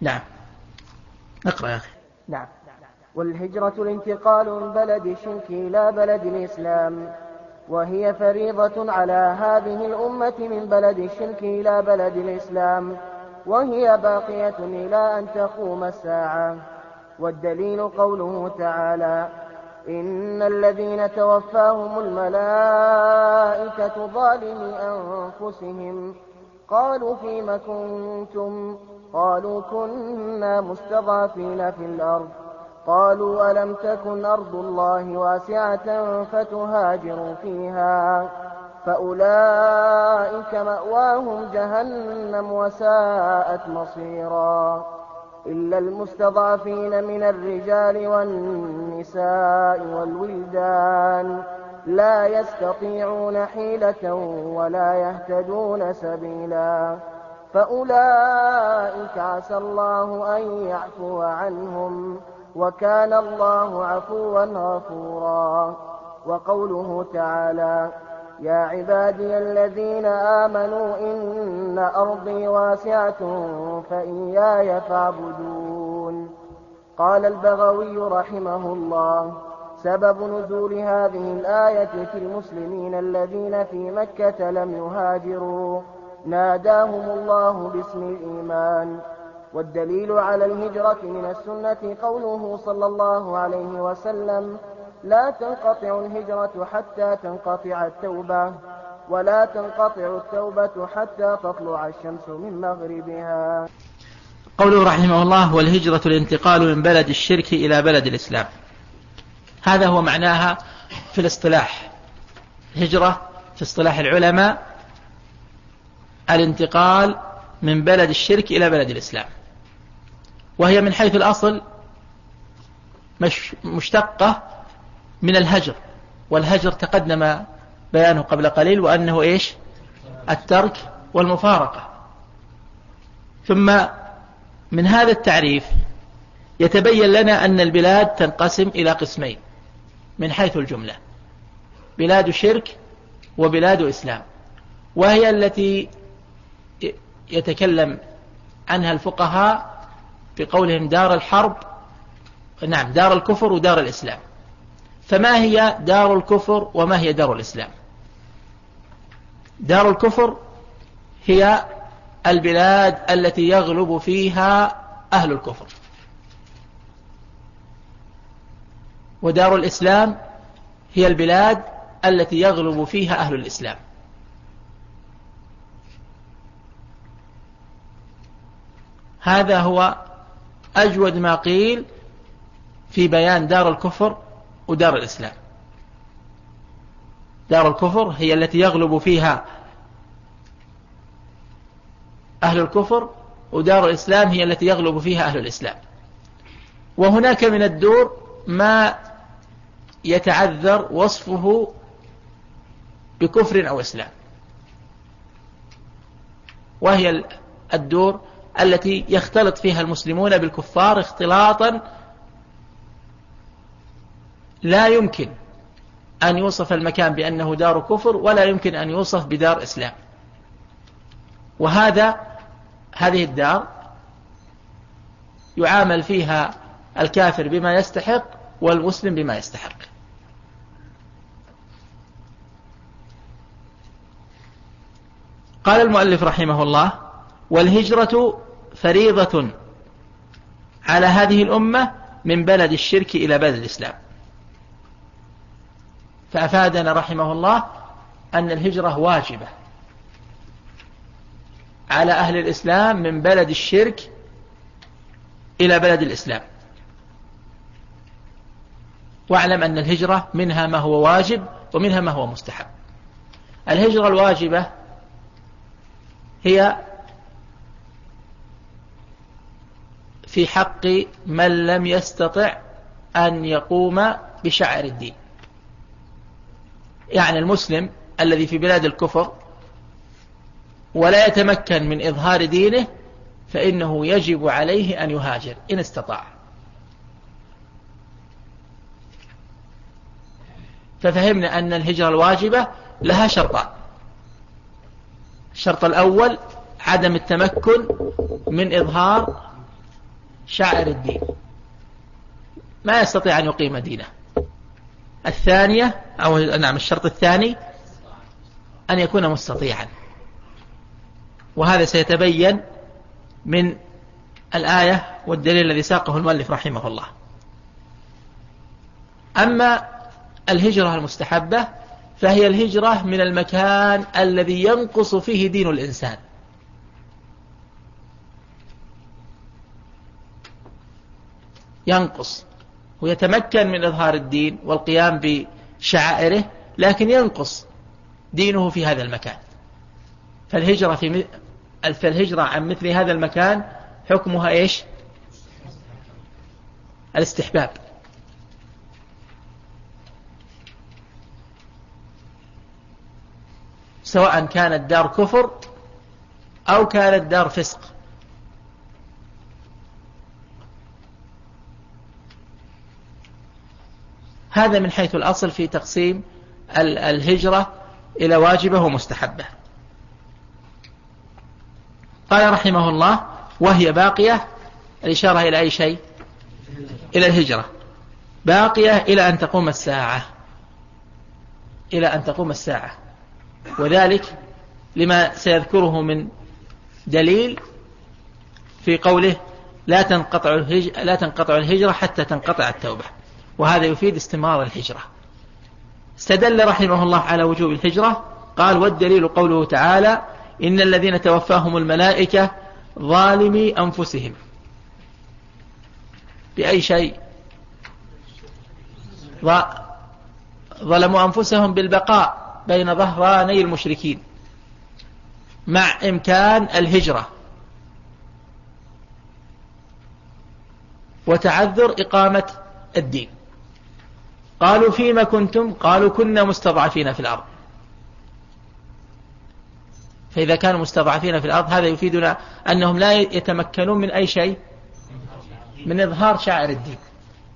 نعم. اقرأ يا أخي. نعم. والهجرة الانتقال من بلد الشرك إلى بلد الإسلام وهي فريضة على هذه الأمة من بلد الشرك إلى بلد الإسلام وهي باقية إلى أن تقوم الساعة. والدليل قوله تعالى إن الذين توفاهم الملائكة ظالمي أنفسهم قالوا فيم كنتم؟ قالوا كنا مستضعفين في الأرض. قالوا ألم تكن أرض الله واسعة فتهاجروا فيها؟ فأولئك مأواهم جهنم وساءت مصيرا. إلا المستضعفين من الرجال والنساء والولدان لا يستطيعون حيلة ولا يهتدون سبيلا. فأولئك عسى الله أن يعفو عنهم وكان الله عفوا غفورا. وقوله تعالى يا عبادي الذين آمنوا إن أرضي واسعة فإياي فاعبدون. قال البغوي رحمه الله سبب نزول هذه الآية في المسلمين الذين في مكة لم يهاجروا. ناداهم الله باسم الإيمان والدليل على الهجرة من السنة قوله صلى الله عليه وسلم لا تنقطع الهجرة حتى تنقطع التوبة ولا تنقطع التوبة حتى تطلع الشمس من مغربها. قوله رحمه الله والهجرة الانتقال من بلد الشرك إلى بلد الإسلام. هذا هو معناها في الاصطلاح. هجرة في اصطلاح العلماء الانتقال من بلد الشرك إلى بلد الإسلام. وهي من حيث الأصل مش مشتقة من الهجر والهجر تقدم بيانه قبل قليل وأنه إيش؟ الترك والمفارقة. ثم من هذا التعريف يتبين لنا أن البلاد تنقسم إلى قسمين من حيث الجملة بلاد شرك وبلاد إسلام. وهي التي يتكلم عنها الفقهاء بقولهم دار الحرب نعم دار الكفر ودار الإسلام. فما هي دار الكفر وما هي دار الإسلام؟ دار الكفر هي البلاد التي يغلب فيها أهل الكفر. ودار الإسلام هي البلاد التي يغلب فيها أهل الإسلام. هذا هو أجود ما قيل في بيان دار الكفر ودار الإسلام. دار الكفر هي التي يغلب فيها أهل الكفر ودار الإسلام هي التي يغلب فيها أهل الإسلام. وهناك من الدور ما يتعذر وصفه بكفر أو إسلام. وهي الدور التي يختلط فيها المسلمون بالكفار اختلاطا لا يمكن أن يوصف المكان بأنه دار كفر ولا يمكن أن يوصف بدار إسلام. وهذا هذه الدار يعامل فيها الكافر بما يستحق والمسلم بما يستحق. قال المؤلف رحمه الله والهجرة فريضة على هذه الأمة من بلد الشرك إلى بلد الإسلام. فأفادنا رحمه الله أن الهجرة واجبة على أهل الإسلام من بلد الشرك إلى بلد الإسلام. واعلم أن الهجرة منها ما هو واجب ومنها ما هو مستحب. الهجرة الواجبة هي في حق من لم يستطع أن يقوم بشعر الدين. يعني المسلم الذي في بلاد الكفر ولا يتمكن من إظهار دينه فإنه يجب عليه أن يهاجر إن استطاع. ففهمنا أن الهجرة الواجبة لها شرطان. الشرط الأول عدم التمكن من إظهار شعائر الدين. ما يستطيع أن يقيم دينه. الثانية أو نعم الشرط الثاني أن يكون مستطيعا. وهذا سيتبين من الآية والدليل الذي ساقه المؤلف رحمه الله. أما الهجرة المستحبة فهي الهجرة من المكان الذي ينقص فيه دين الإنسان. ينقص ويتمكن من إظهار الدين والقيام بشعائره لكن ينقص دينه في هذا المكان. فالهجرة في فالهجرة عن مثل هذا المكان حكمها إيش؟ الاستحباب. سواء كانت دار كفر أو كانت دار فسق. هذا من حيث الأصل في تقسيم الهجرة إلى واجبة ومستحبة. قال رحمه الله وهي باقية. الإشارة إلى أي شيء؟ إلى الهجرة. باقية إلى أن تقوم الساعة. إلى أن تقوم الساعة. وذلك لما سيذكره من دليل في قوله لا تنقطع الهجرة, لا تنقطع الهجرة حتى تنقطع التوبة. وهذا يفيد استمرار الهجرة. استدل رحمه الله على وجوب الهجرة قال والدليل قوله تعالى إن الذين توفاهم الملائكة ظالمي أنفسهم. بأي شيء؟ ظلموا أنفسهم بالبقاء بين ظهراني المشركين مع إمكان الهجرة. وتعذر إقامة الدين. قالوا فيما كنتم؟ قالوا كنا مستضعفين في الأرض. فإذا كانوا مستضعفين في الأرض هذا يفيدنا أنهم لا يتمكنون من أي شيء؟ من إظهار شاعر الدين.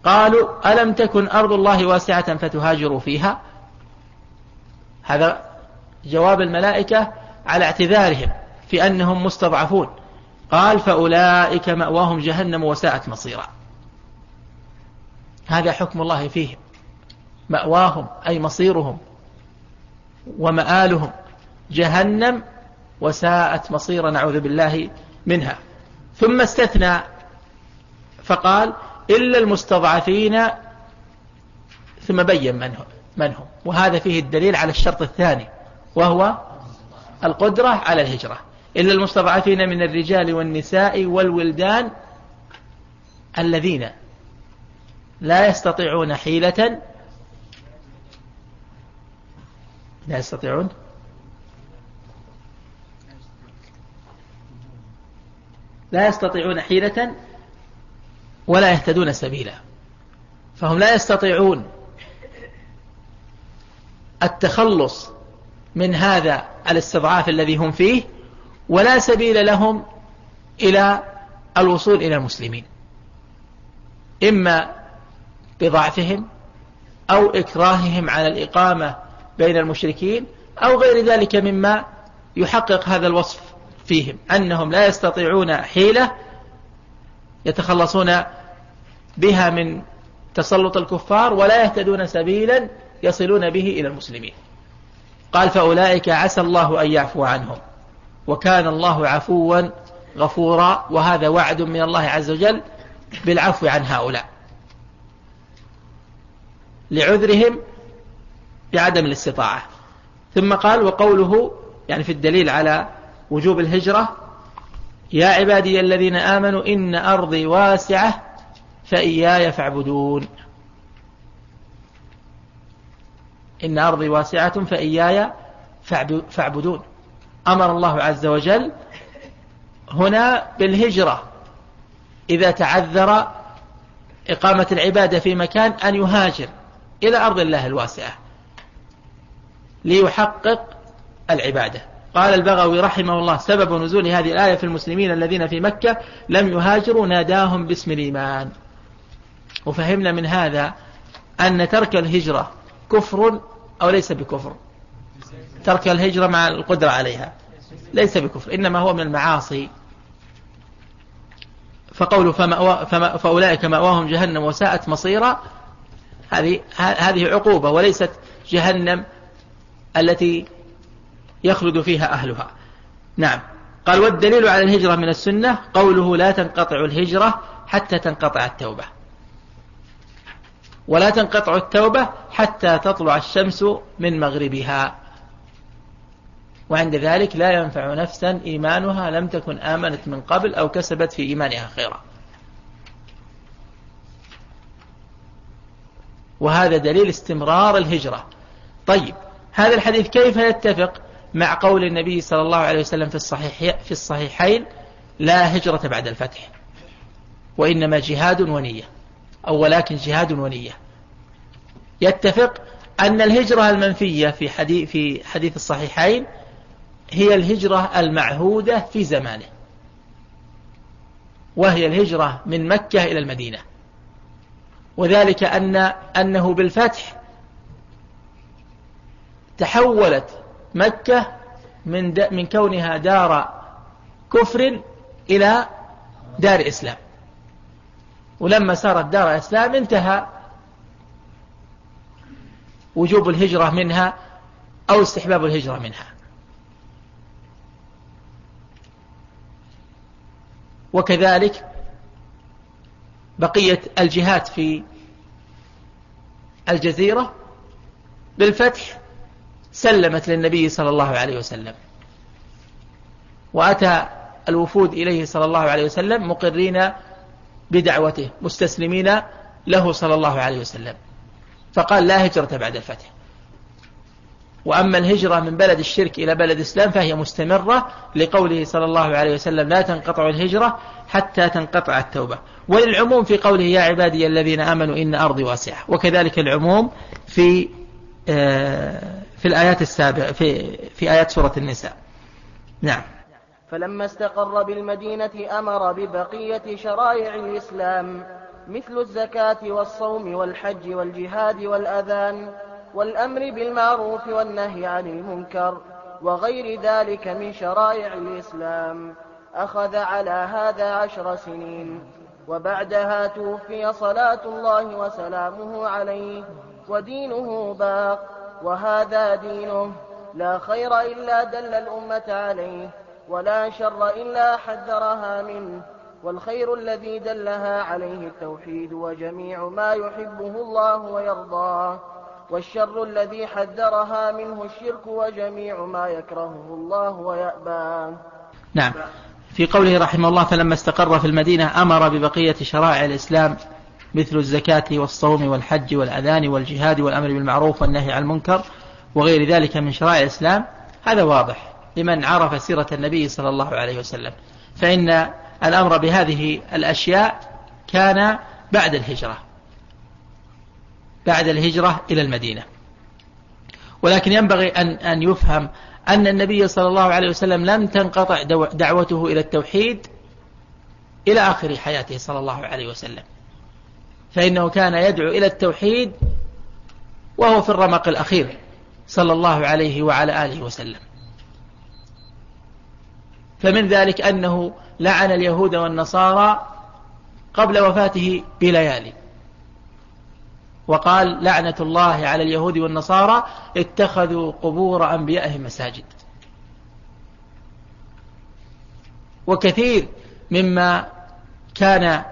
قالوا ألم تكن أرض الله واسعة فتهاجروا فيها؟ هذا جواب الملائكة على اعتذارهم في أنهم مستضعفون. قال فأولئك مأواهم جهنم وساءت مصيرا. هذا حكم الله فيهم. مأواهم أي مصيرهم ومآلهم. جهنم وساءت مصيرا نعوذ بالله منها. ثم استثنى فقال إلا المستضعفين ثم بين من هم, من هم. وهذا فيه الدليل على الشرط الثاني وهو القدرة على الهجرة. إلا المستضعفين من الرجال والنساء والولدان الذين لا يستطيعون حيلة لا يستطيعون. لا يستطيعون حيلة ولا يهتدون سبيلا. فهم لا يستطيعون التخلص من هذا الاستضعاف الذي هم فيه ولا سبيل لهم إلى الوصول إلى المسلمين. إما بضعفهم أو إكراههم على الإقامة بين المشركين أو غير ذلك مما يحقق هذا الوصف فيهم أنهم لا يستطيعون حيلة يتخلصون بها من تسلط الكفار ولا يهتدون سبيلا يصلون به إلى المسلمين. قال فأولئك عسى الله أن يعفو عنهم وكان الله عفوا غفورا وهذا وعد من الله عز وجل بالعفو عن هؤلاء. لعذرهم بعدم الاستطاعة. ثم قال وقوله يعني في الدليل على وجوب الهجرة يا عبادي الذين آمنوا إن أرضي واسعة فإياي فاعبدون. إن أرضي واسعة فإياي فاعبدون. أمر الله عز وجل هنا بالهجرة إذا تعذر إقامة العبادة في مكان أن يهاجر إلى أرض الله الواسعة. ليحقق العبادة. قال البغوي رحمه الله سبب نزول هذه الآية في المسلمين الذين في مكة لم يهاجروا ناداهم باسم الإيمان. وفهمنا من هذا أن ترك الهجرة كفر أو ليس بكفر. ترك الهجرة مع القدرة عليها. ليس بكفر إنما هو من المعاصي. فقوله فأولئك مأواهم جهنم وساءت مصيرا. هذه هذه عقوبة وليست جهنم التي يخلد فيها أهلها. نعم. قال والدليل على الهجرة من السنة قوله لا تنقطع الهجرة حتى تنقطع التوبة. ولا تنقطع التوبة حتى تطلع الشمس من مغربها. وعند ذلك لا ينفع نفسا إيمانها لم تكن آمنت من قبل أو كسبت في إيمانها خيرا. وهذا دليل استمرار الهجرة. طيب. هذا الحديث كيف يتفق مع قول النبي صلى الله عليه وسلم في الصحيح في الصحيحين لا هجرة بعد الفتح وإنما جهاد ونية أو ولكن جهاد ونية. يتفق أن الهجرة المنفية في حديث في حديث الصحيحين هي الهجرة المعهودة في زمانه وهي الهجرة من مكة إلى المدينة. وذلك أن أنه بالفتح تحولت مكة من من كونها دار كفر إلى دار إسلام. ولما صارت دار إسلام انتهى وجوب الهجرة منها أو استحباب الهجرة منها. وكذلك بقية الجهات في الجزيرة بالفتح سلمت للنبي صلى الله عليه وسلم. وأتى الوفود إليه صلى الله عليه وسلم مقرين بدعوته مستسلمين له صلى الله عليه وسلم. فقال لا هجرة بعد الفتح. وأما الهجرة من بلد الشرك إلى بلد الإسلام فهي مستمرة لقوله صلى الله عليه وسلم لا تنقطع الهجرة حتى تنقطع التوبة. وللعموم في قوله يا عبادي الذين آمنوا إن أرضي واسعة. وكذلك العموم في آه، في الآيات السابقة في في آيات سورة النساء. نعم. فلما استقر بالمدينة أمر ببقية شرائع الإسلام مثل الزكاة والصوم والحج والجهاد والأذان والأمر بالمعروف والنهي عن المنكر وغير ذلك من شرائع الإسلام. أخذ على هذا عشر سنين وبعدها توفي صلاة الله وسلامه عليه ودينه باق. وهذا دينه لا خير إلا دل الأمة عليه ولا شر إلا حذرها منه. والخير الذي دلها عليه التوحيد وجميع ما يحبه الله ويرضاه. والشر الذي حذرها منه الشرك وجميع ما يكرهه الله ويأباه. نعم. في قوله رحمه الله فلما استقر في المدينة أمر ببقية شرائع الإسلام مثل الزكاة والصوم والحج والأذان والجهاد والأمر بالمعروف والنهي عن المنكر وغير ذلك من شرائع الإسلام هذا واضح لمن عرف سيرة النبي صلى الله عليه وسلم. فإن الأمر بهذه الأشياء كان بعد الهجرة بعد الهجرة إلى المدينة. ولكن ينبغي أن, أن يفهم أن النبي صلى الله عليه وسلم لم تنقطع دعوته إلى التوحيد إلى آخر حياته صلى الله عليه وسلم. فإنه كان يدعو إلى التوحيد وهو في الرمق الأخير صلى الله عليه وعلى آله وسلم. فمن ذلك أنه لعن اليهود والنصارى قبل وفاته بليالي. وقال لعنة الله على اليهود والنصارى اتخذوا قبور أنبيائهم مساجد. وكثير مما كان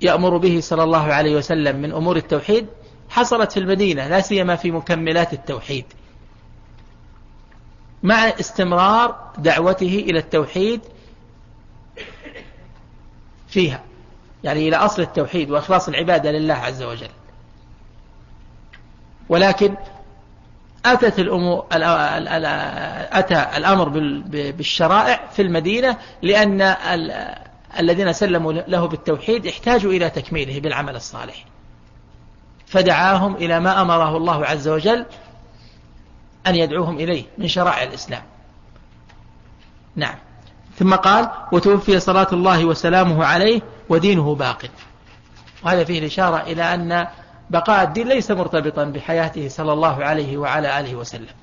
يأمر به صلى الله عليه وسلم من أمور التوحيد حصلت في المدينة لا سيما في مكملات التوحيد. مع استمرار دعوته إلى التوحيد فيها يعني إلى أصل التوحيد وإخلاص العبادة لله عز وجل. ولكن أتت الأمور أتى الأمر بالشرائع في المدينة لأن الذين سلموا له بالتوحيد احتاجوا إلى تكميله بالعمل الصالح. فدعاهم إلى ما أمره الله عز وجل أن يدعوهم إليه من شرائع الإسلام. نعم. ثم قال وتوفي صلاة الله وسلامه عليه ودينه باق. وهذا فيه الإشارة إلى أن بقاء الدين ليس مرتبطا بحياته صلى الله عليه وعلى آله وسلم.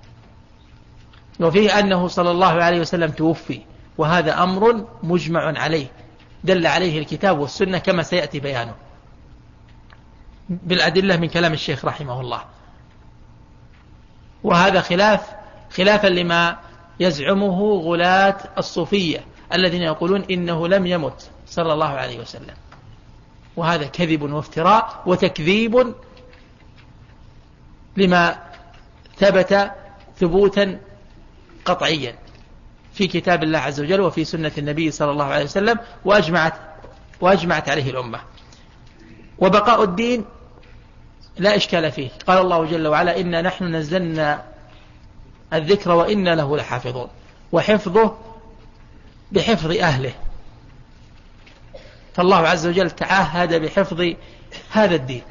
وفيه أنه صلى الله عليه وسلم توفي وهذا أمر مجمع عليه. دل عليه الكتاب والسنة كما سيأتي بيانه. بالأدلة من كلام الشيخ رحمه الله. وهذا خلاف خلافا لما يزعمه غلاة الصوفية الذين يقولون إنه لم يمت صلى الله عليه وسلم. وهذا كذب وافتراء وتكذيب لما ثبت ثبوتا قطعيا. في كتاب الله عز وجل وفي سنة النبي صلى الله عليه وسلم وأجمعت, وأجمعت عليه الأمة. وبقاء الدين لا إشكال فيه. قال الله جل وعلا إنا نحن نزلنا الذكر وإنا له لحافظون. وحفظه بحفظ أهله. فالله عز وجل تعهد بحفظ هذا الدين.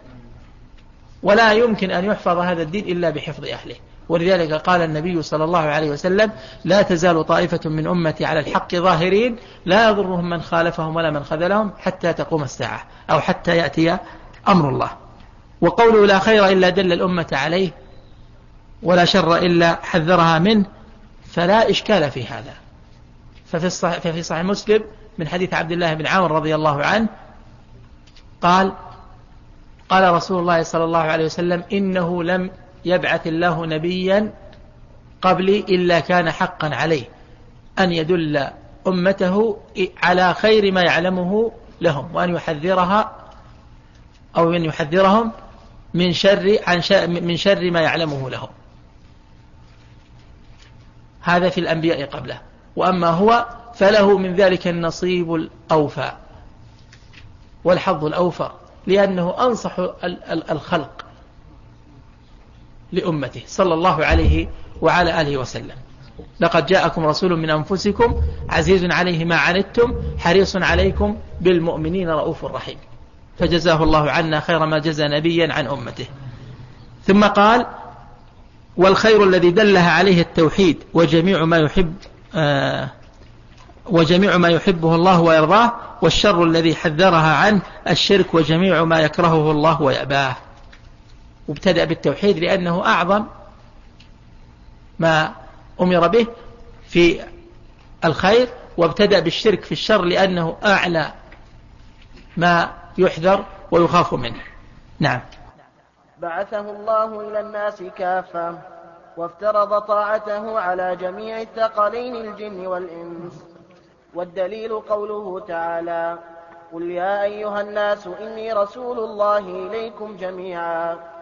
ولا يمكن أن يحفظ هذا الدين إلا بحفظ أهله. ولذلك قال النبي صلى الله عليه وسلم لا تزال طائفة من أمتي على الحق ظاهرين لا يضرهم من خالفهم ولا من خذلهم حتى تقوم الساعة أو حتى يأتي أمر الله. وقوله لا خير إلا دل الأمة عليه ولا شر إلا حذرها منه فلا إشكال في هذا. ففي الصحيح, ففي صحيح مسلم من حديث عبد الله بن عمر رضي الله عنه قال قال رسول الله صلى الله عليه وسلم إنه لم يبعث الله نبيا قبلي إلا كان حقا عليه أن يدل أمته على خير ما يعلمه لهم وأن يحذرها أو أن يحذرهم من شر عن من شر ما يعلمه لهم. هذا في الأنبياء قبله. وأما هو فله من ذلك النصيب الأوفى والحظ الأوفى لأنه أنصح الخلق لأمته صلى الله عليه وعلى آله وسلم. لقد جاءكم رسول من أنفسكم عزيز عليه ما عنتم حريص عليكم بالمؤمنين رؤوف رحيم. فجزاه الله عنا خير ما جزى نبيا عن أمته. ثم قال والخير الذي دلها عليه التوحيد وجميع ما يحب آه وجميع ما يحبه الله ويرضاه والشر الذي حذرها عنه الشرك وجميع ما يكرهه الله ويأباه. وابتدأ بالتوحيد لأنه أعظم ما أمر به في الخير وابتدأ بالشرك في الشر لأنه أعلى ما يحذر ويخاف منه. نعم. بعثه الله إلى الناس كافة وافترض طاعته على جميع الثقلين الجن والإنس. والدليل قوله تعالى قل يا أيها الناس إني رسول الله إليكم جميعا.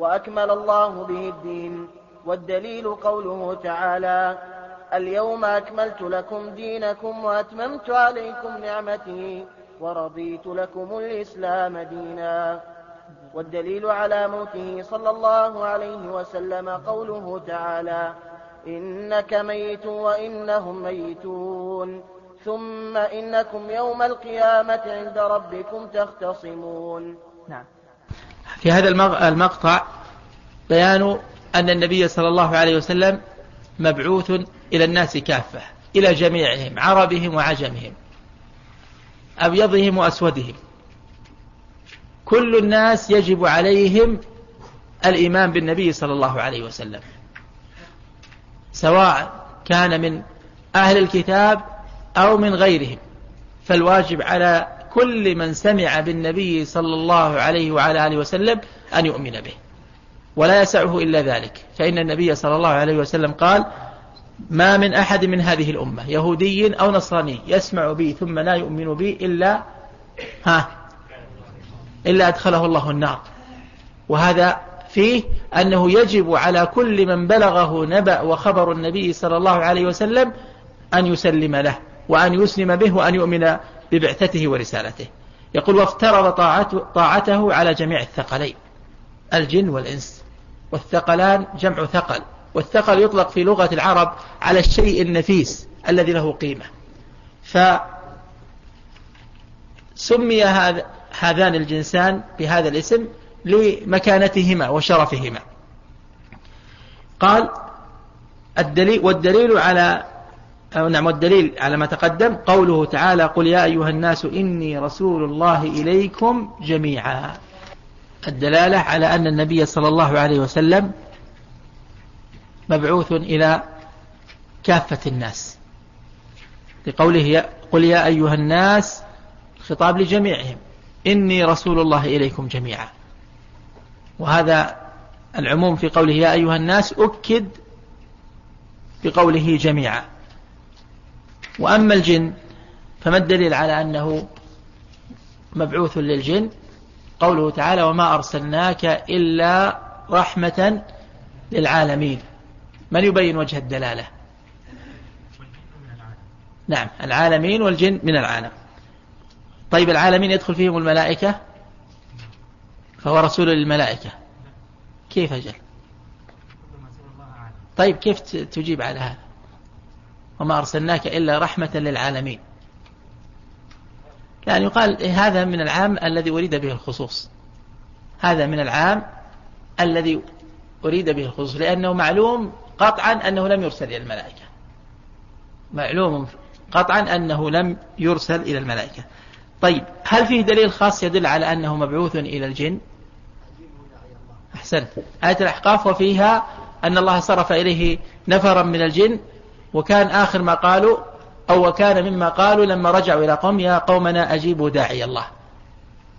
وأكمل الله به الدين. والدليل قوله تعالى اليوم أكملت لكم دينكم وأتممت عليكم نعمتي ورضيت لكم الإسلام دينا. والدليل على موته صلى الله عليه وسلم قوله تعالى إنك ميت وإنهم ميتون. ثم إنكم يوم القيامة عند ربكم تختصمون. نعم. في هذا المقطع بيان أن النبي صلى الله عليه وسلم مبعوث إلى الناس كافة إلى جميعهم عربهم وعجمهم أبيضهم وأسودهم. كل الناس يجب عليهم الإيمان بالنبي صلى الله عليه وسلم. سواء كان من أهل الكتاب أو من غيرهم. فالواجب على كل من سمع بالنبي صلى الله عليه وعلى آله وسلم أن يؤمن به. ولا يسعه إلا ذلك. فإن النبي صلى الله عليه وسلم قال ما من أحد من هذه الأمة يهودي أو نصراني يسمع بي ثم لا يؤمن بي إلا ها إلا أدخله الله النار. وهذا فيه أنه يجب على كل من بلغه نبأ وخبر النبي صلى الله عليه وسلم أن يسلم له وأن يسلم به وأن يؤمن ببعثته ورسالته. يقول وافترض طاعته على جميع الثقلين الجن والإنس. والثقلان جمع ثقل والثقل يطلق في لغة العرب على الشيء النفيس الذي له قيمة. فسمي هذان الجنسان بهذا الاسم لمكانتهما وشرفهما. قال الدليل والدليل على نعم والدليل على ما تقدم. قوله تعالى قل يا أيها الناس إني رسول الله إليكم جميعا. الدلالة على أن النبي صلى الله عليه وسلم مبعوث إلى كافة الناس. لقوله قل يا أيها الناس خطاب لجميعهم. إني رسول الله إليكم جميعا. وهذا العموم في قوله يا أيها الناس أكد بقوله جميعا. وأما الجن فما الدليل على أنه مبعوث للجن؟ قوله تعالى وما أرسلناك إلا رحمة للعالمين. من يبين وجه الدلالة؟ نعم العالمين والجن من العالم. طيب العالمين يدخل فيهم الملائكة؟ فهو رسول للملائكة. كيف أجل؟ طيب كيف تجيب على هذا؟ وما أرسلناك إلا رحمة للعالمين. يعني يقال هذا من العام الذي أريد به الخصوص. هذا من العام الذي أريد به الخصوص. لأنه معلوم قطعا أنه لم يرسل إلى الملائكة. معلوم قطعا أنه لم يرسل إلى الملائكة. طيب هل فيه دليل خاص يدل على أنه مبعوث إلى الجن؟ أحسنت. آية الأحقاف وفيها أن الله صرف إليه نفرا من الجن وكان آخر ما قالوا أو وكان مما قالوا لما رجعوا إلى قوم يا قومنا أجيبوا داعي الله.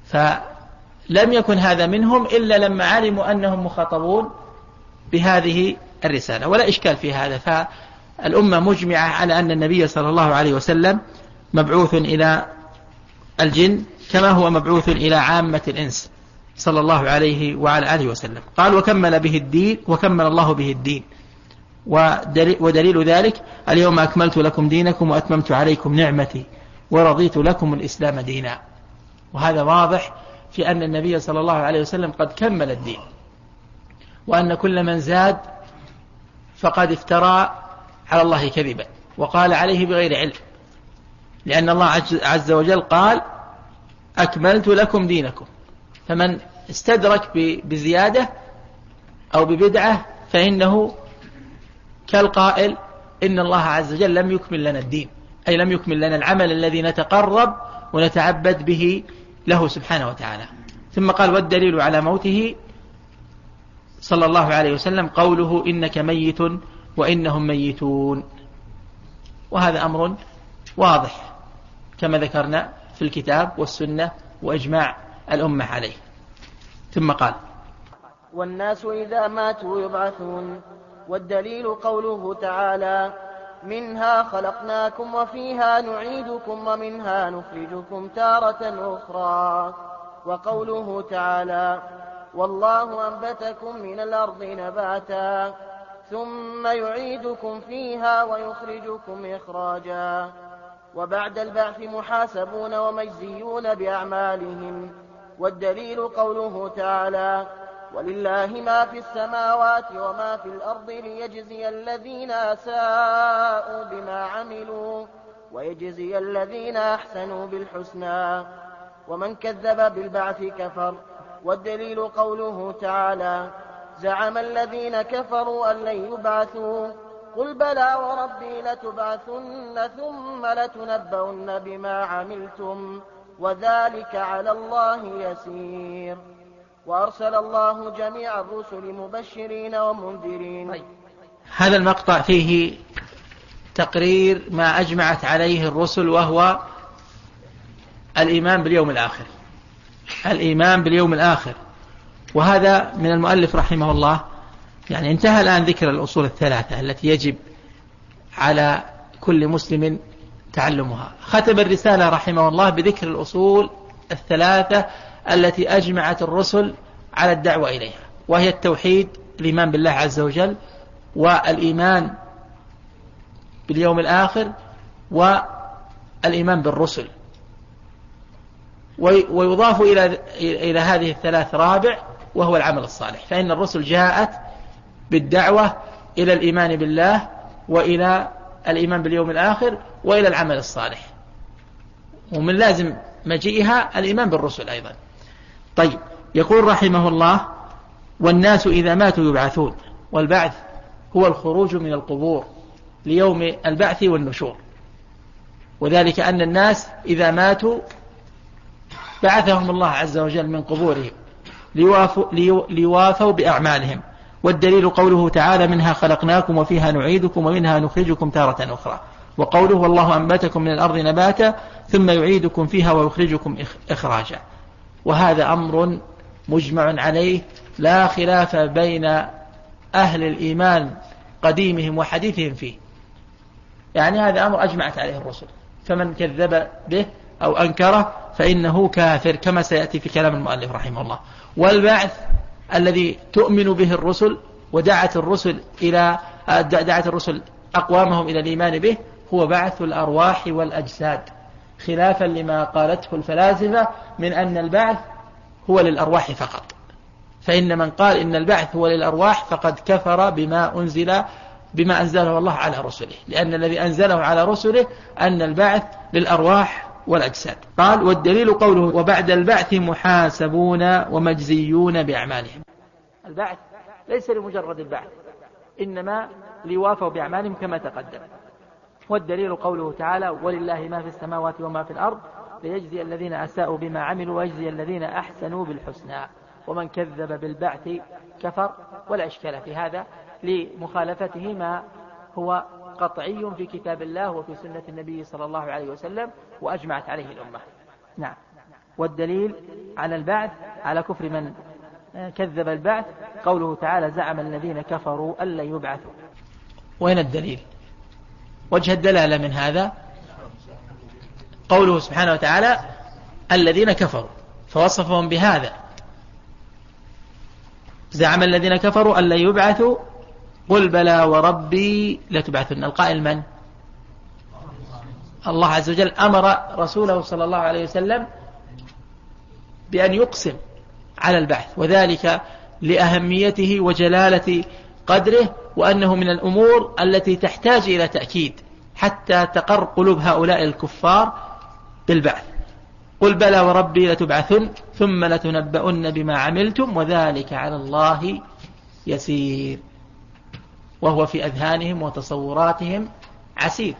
فلم يكن هذا منهم إلا لما علموا أنهم مخاطبون بهذه الرسالة. ولا إشكال في هذا. فالأمة مجمعة على أن النبي صلى الله عليه وسلم مبعوث إلى الجن كما هو مبعوث إلى عامة الإنس صلى الله عليه وعلى آله وسلم. قال وكمل به الدين وكمل الله به الدين. ودليل ذلك اليوم أكملت لكم دينكم وأتممت عليكم نعمتي ورضيت لكم الإسلام دينا. وهذا واضح في أن النبي صلى الله عليه وسلم قد كمل الدين. وأن كل من زاد فقد افترى على الله كذبا وقال عليه بغير علم. لأن الله عز وجل قال أكملت لكم دينكم. فمن استدرك بزيادة أو ببدعة فإنه كالقائل إن الله عز وجل لم يكمل لنا الدين أي لم يكمل لنا العمل الذي نتقرب ونتعبد به له سبحانه وتعالى. ثم قال والدليل على موته صلى الله عليه وسلم قوله إنك ميت وإنهم ميتون وهذا أمر واضح كما ذكرنا في الكتاب والسنة وإجماع الأمة عليه. ثم قال والناس إذا ماتوا يبعثون والدليل قوله تعالى منها خلقناكم وفيها نعيدكم ومنها نخرجكم تارة أخرى. وقوله تعالى والله أنبتكم من الأرض نباتا ثم يعيدكم فيها ويخرجكم إخراجا. وبعد البعث محاسبون ومجزيون بأعمالهم. والدليل قوله تعالى ولله ما في السماوات وما في الأرض ليجزي الذين أساءوا بما عملوا ويجزي الذين أحسنوا بالحسنى. ومن كذب بالبعث كفر والدليل قوله تعالى زعم الذين كفروا أن لن يبعثوا. قل بلى وربي لتبعثن ثم لتنبؤن بما عملتم وذلك على الله يسير. وأرسل الله جميع الرسل مبشرين ومنذرين. طيب. هذا المقطع فيه تقرير ما أجمعت عليه الرسل وهو الإيمان باليوم الآخر. الإيمان باليوم الآخر. وهذا من المؤلف رحمه الله. يعني انتهى الآن ذكر الأصول الثلاثة التي يجب على كل مسلم تعلمها. ختم الرسالة رحمه الله بذكر الأصول الثلاثة التي أجمعت الرسل على الدعوة إليها وهي التوحيد الإيمان بالله عز وجل والإيمان باليوم الآخر والإيمان بالرسل. ويضاف إلى إلى هذه الثلاث رابع وهو العمل الصالح. فإن الرسل جاءت بالدعوة إلى الإيمان بالله وإلى الإيمان باليوم الآخر وإلى العمل الصالح. ومن لازم مجيئها الإيمان بالرسل أيضا. طيب يقول رحمه الله والناس إذا ماتوا يبعثون والبعث هو الخروج من القبور ليوم البعث والنشور. وذلك أن الناس إذا ماتوا بعثهم الله عز وجل من قبورهم ليوافوا, بأعمالهم. والدليل قوله تعالى منها خلقناكم وفيها نعيدكم ومنها نخرجكم تارة أخرى. وقوله والله أنبتكم من الأرض نباتا ثم يعيدكم فيها ويخرجكم إخراجا. وهذا أمر مجمع عليه لا خلاف بين أهل الإيمان قديمهم وحديثهم فيه. يعني هذا أمر أجمعت عليه الرسل. فمن كذب به أو أنكره فإنه كافر كما سيأتي في كلام المؤلف رحمه الله. والبعث الذي تؤمن به الرسل ودعت الرسل إلى دعت الرسل أقوامهم إلى الإيمان به هو بعث الأرواح والأجساد. خلافا لما قالته الفلاسفة من أن البعث هو للأرواح فقط. فإن من قال إن البعث هو للأرواح فقد كفر بما أنزل بما أنزله الله على رسله. لأن الذي أنزله على رسله أن البعث للأرواح والأجساد. قال والدليل قوله وبعد البعث محاسبون ومجزيون بأعمالهم. البعث ليس لمجرد البعث إنما ليوافوا بأعمالهم كما تقدم. والدليل قوله تعالى ولله ما في السماوات وما في الأرض ليجزي الذين أساءوا بما عملوا ويجزي الذين أحسنوا بالحسنى. ومن كذب بالبعث كفر ولا إشكال في هذا لمخالفته ما هو قطعي في كتاب الله وفي سنة النبي صلى الله عليه وسلم وأجمعت عليه الأمة. نعم. والدليل على البعث على كفر من كذب البعث قوله تعالى زعم الذين كفروا ألا يبعثوا. وين الدليل؟ وجه الدلالة من هذا؟ قوله سبحانه وتعالى الذين كفروا. فوصفهم بهذا. زعم الذين كفروا أن لا يبعثوا؟ قل بلى وربي لتبعثن. القائل من؟ الله عز وجل أمر رسوله صلى الله عليه وسلم بأن يقسم على البعث وذلك لأهميته وجلالة قدره وأنه من الأمور التي تحتاج إلى تأكيد حتى تقر قلوب هؤلاء الكفار بالبعث. قل بلى وربي لتبعثن ثم لتنبؤن بما عملتم وذلك على الله يسير. وهو في أذهانهم وتصوراتهم عسير.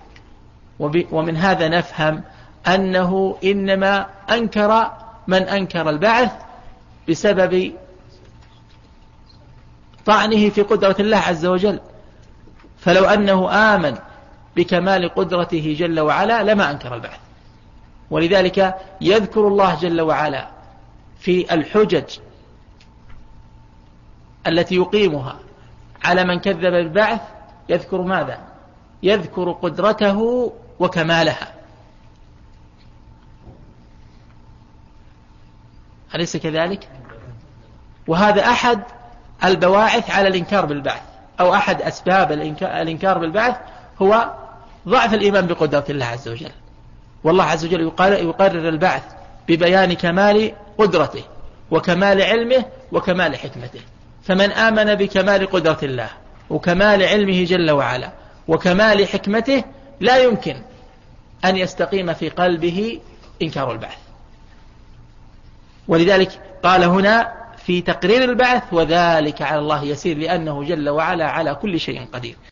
ومن هذا نفهم أنه إنما أنكر من أنكر البعث بسبب طعنه في قدرة الله عز وجل. فلو أنه آمن بكمال قدرته جل وعلا لما أنكر البعث. ولذلك يذكر الله جل وعلا في الحجج التي يقيمها على من كذب بالبعث يذكر ماذا؟ يذكر قدرته وكمالها. أليس كذلك؟ وهذا أحد البواعث على الإنكار بالبعث أو أحد أسباب الإنكار بالبعث هو ضعف الإيمان بقدرة الله عز وجل. والله عز وجل يقرر البعث ببيان كمال قدرته وكمال علمه وكمال حكمته. فمن آمن بكمال قدرة الله وكمال علمه جل وعلا وكمال حكمته لا يمكن أن يستقيم في قلبه إنكار البعث. ولذلك قال هنا في تقرير البعث وذلك على الله يسير لأنه جل وعلا على كل شيء قدير.